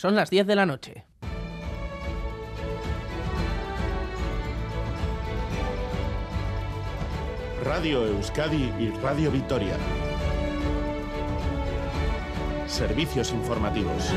Son las 10 de la noche. Radio Euskadi y Radio Vitoria. Servicios informativos.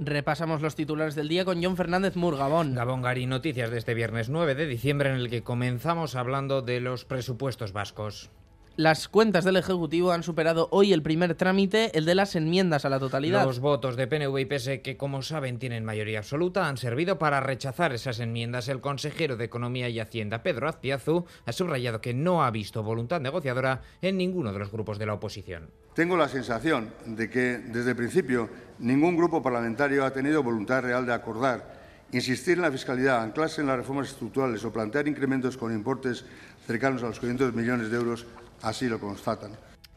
Repasamos los titulares del día con John Fernández Mur, Gabón. Gabón Gary, noticias de este viernes 9 de diciembre en el que comenzamos hablando de los presupuestos vascos. Las cuentas del Ejecutivo han superado hoy el primer trámite, el de las enmiendas a la totalidad. Los votos de PNV y PS, que como saben tienen mayoría absoluta, han servido para rechazar esas enmiendas. El consejero de Economía y Hacienda, Pedro Azpiazu, ha subrayado que no ha visto voluntad negociadora en ninguno de los grupos de la oposición. Tengo la sensación de que desde el principio ningún grupo parlamentario ha tenido voluntad real de acordar, insistir en la fiscalidad, anclarse en las reformas estructurales o plantear incrementos con importes cercanos a los 500 millones de euros así lo constatan.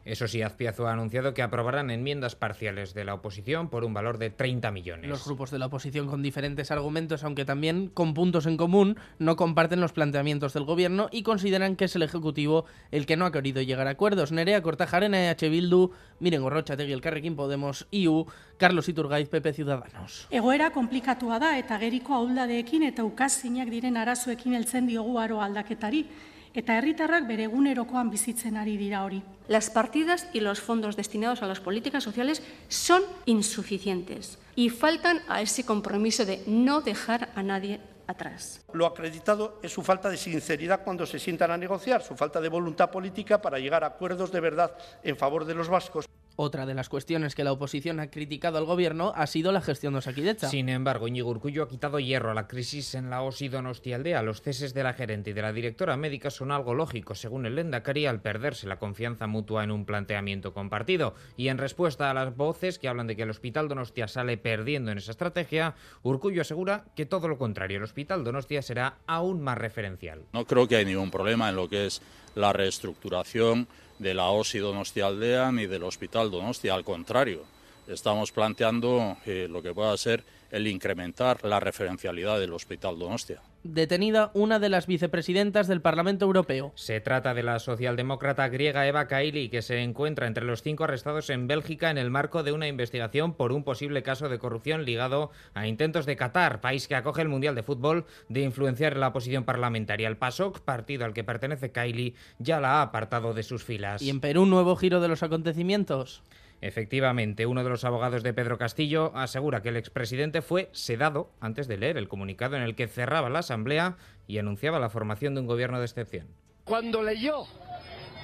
Eso sí, Azpiazu ha anunciado que aprobarán enmiendas parciales de la oposición por un valor de 30 millones. Los grupos de la oposición con diferentes argumentos, aunque también con puntos en común, no comparten los planteamientos del gobierno y consideran que es el Ejecutivo el que no ha querido llegar a acuerdos. Nerea Cortajarena, EH Bildu, Miren Gorrocha, Tegui Elkarrekin Podemos, IU, Carlos Iturgaiz, PP Ciudadanos. Egoera komplikatua da eta geriko ahuldadeekin eta ukazinak diren arazoekin heltzen diogu aro aldaketari eta herritarrak bere egunerokoan bizitzen ari dira hori. Las partidas y los fondos destinados a las políticas sociales son insuficientes y faltan a ese compromiso de no dejar a nadie atrás. Lo acreditado es su falta de sinceridad cuando se sientan a negociar, su falta de voluntad política para llegar a acuerdos de verdad en favor de los vascos. Otra de las cuestiones que la oposición ha criticado al gobierno ha sido la gestión de Osakidecha. Sin embargo, Íñigo Urcullo ha quitado hierro a la crisis en la OSI Donostialdea. Los ceses de la gerente y de la directora médica son algo lógico, según el Lendakari, al perderse la confianza mutua en un planteamiento compartido. Y en respuesta a las voces que hablan de que el Hospital Donostia sale perdiendo en esa estrategia, Urcullo asegura que todo lo contrario, el Hospital Donostia será aún más referencial. No creo que hay ningún problema en lo que es la reestructuración de la OSI Donostia Aldea ni del Hospital Donostia, al contrario, estamos planteando eh, lo que pueda ser el incrementar la referencialidad del Hospital Donostia. Detenida una de las vicepresidentas del Parlamento Europeo. Se trata de la socialdemócrata griega Eva Kaili, que se encuentra entre los cinco arrestados en Bélgica en el marco de una investigación por un posible caso de corrupción ligado a intentos de Qatar, país que acoge el Mundial de Fútbol, de influenciar la oposición parlamentaria. El PASOK, partido al que pertenece Kaili, ya la ha apartado de sus filas. Y en Perú, nuevo giro de los acontecimientos. Efectivamente, uno de los abogados de Pedro Castillo asegura que el expresidente fue sedado antes de leer el comunicado en el que cerraba la Asamblea y anunciaba la formación de un gobierno de excepción. Cuando leyó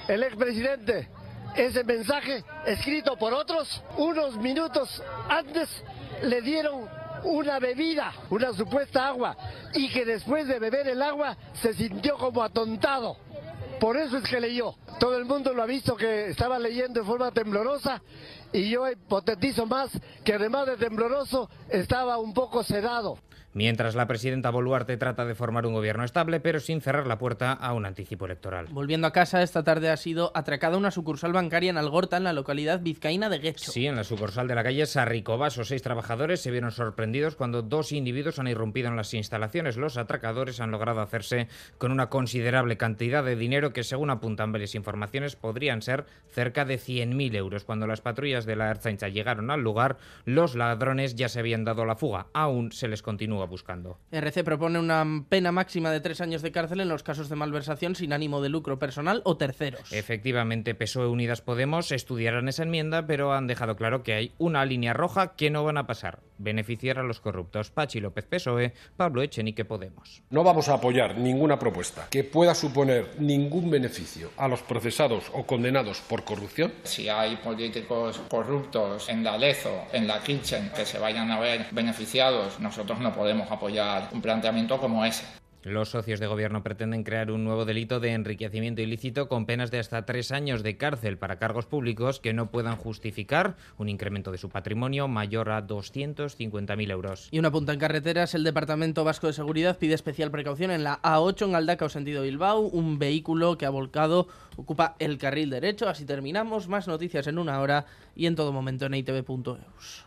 el expresidente ese mensaje escrito por otros, unos minutos antes le dieron una bebida, una supuesta agua, y que después de beber el agua se sintió como atontado. Por eso es que leyó. Todo el mundo lo ha visto que estaba leyendo en forma temblorosa y yo hipotetizo más que además de tembloroso estaba un poco sedado. Mientras la presidenta Boluarte trata de formar un gobierno estable, pero sin cerrar la puerta a un anticipo electoral. Volviendo a casa, esta tarde ha sido atracada una sucursal bancaria en Algorta, en la localidad vizcaína de Guecho. Sí, en la sucursal de la calle Sarricobas, o seis trabajadores se vieron sorprendidos cuando dos individuos han irrumpido en las instalaciones. Los atracadores han logrado hacerse con una considerable cantidad de dinero que, según apuntan varias informaciones, podrían ser cerca de 100.000 euros. Cuando las patrullas de la Erzaincha llegaron al lugar, los ladrones ya se habían dado la fuga. Aún se les continúa buscando. RC propone una pena máxima de tres años de cárcel en los casos de malversación sin ánimo de lucro personal o terceros. Efectivamente, PSOE Unidas Podemos estudiarán esa enmienda, pero han dejado claro que hay una línea roja que no van a pasar. Beneficiar a los corruptos. Pachi López PSOE, Pablo Echenique Podemos. No vamos a apoyar ninguna propuesta que pueda suponer ningún beneficio a los procesados o condenados por corrupción. Si hay políticos corruptos en la Lezo, en la Kitchen, que se vayan a ver beneficiados, nosotros no podemos apoyar un planteamiento como ese. Los socios de gobierno pretenden crear un nuevo delito de enriquecimiento ilícito con penas de hasta tres años de cárcel para cargos públicos que no puedan justificar un incremento de su patrimonio mayor a 250.000 euros. Y una punta en carreteras, el Departamento Vasco de Seguridad pide especial precaución en la A8 en Aldacao sentido Bilbao, un vehículo que ha volcado ocupa el carril derecho. Así terminamos, más noticias en una hora y en todo momento en itv.eus.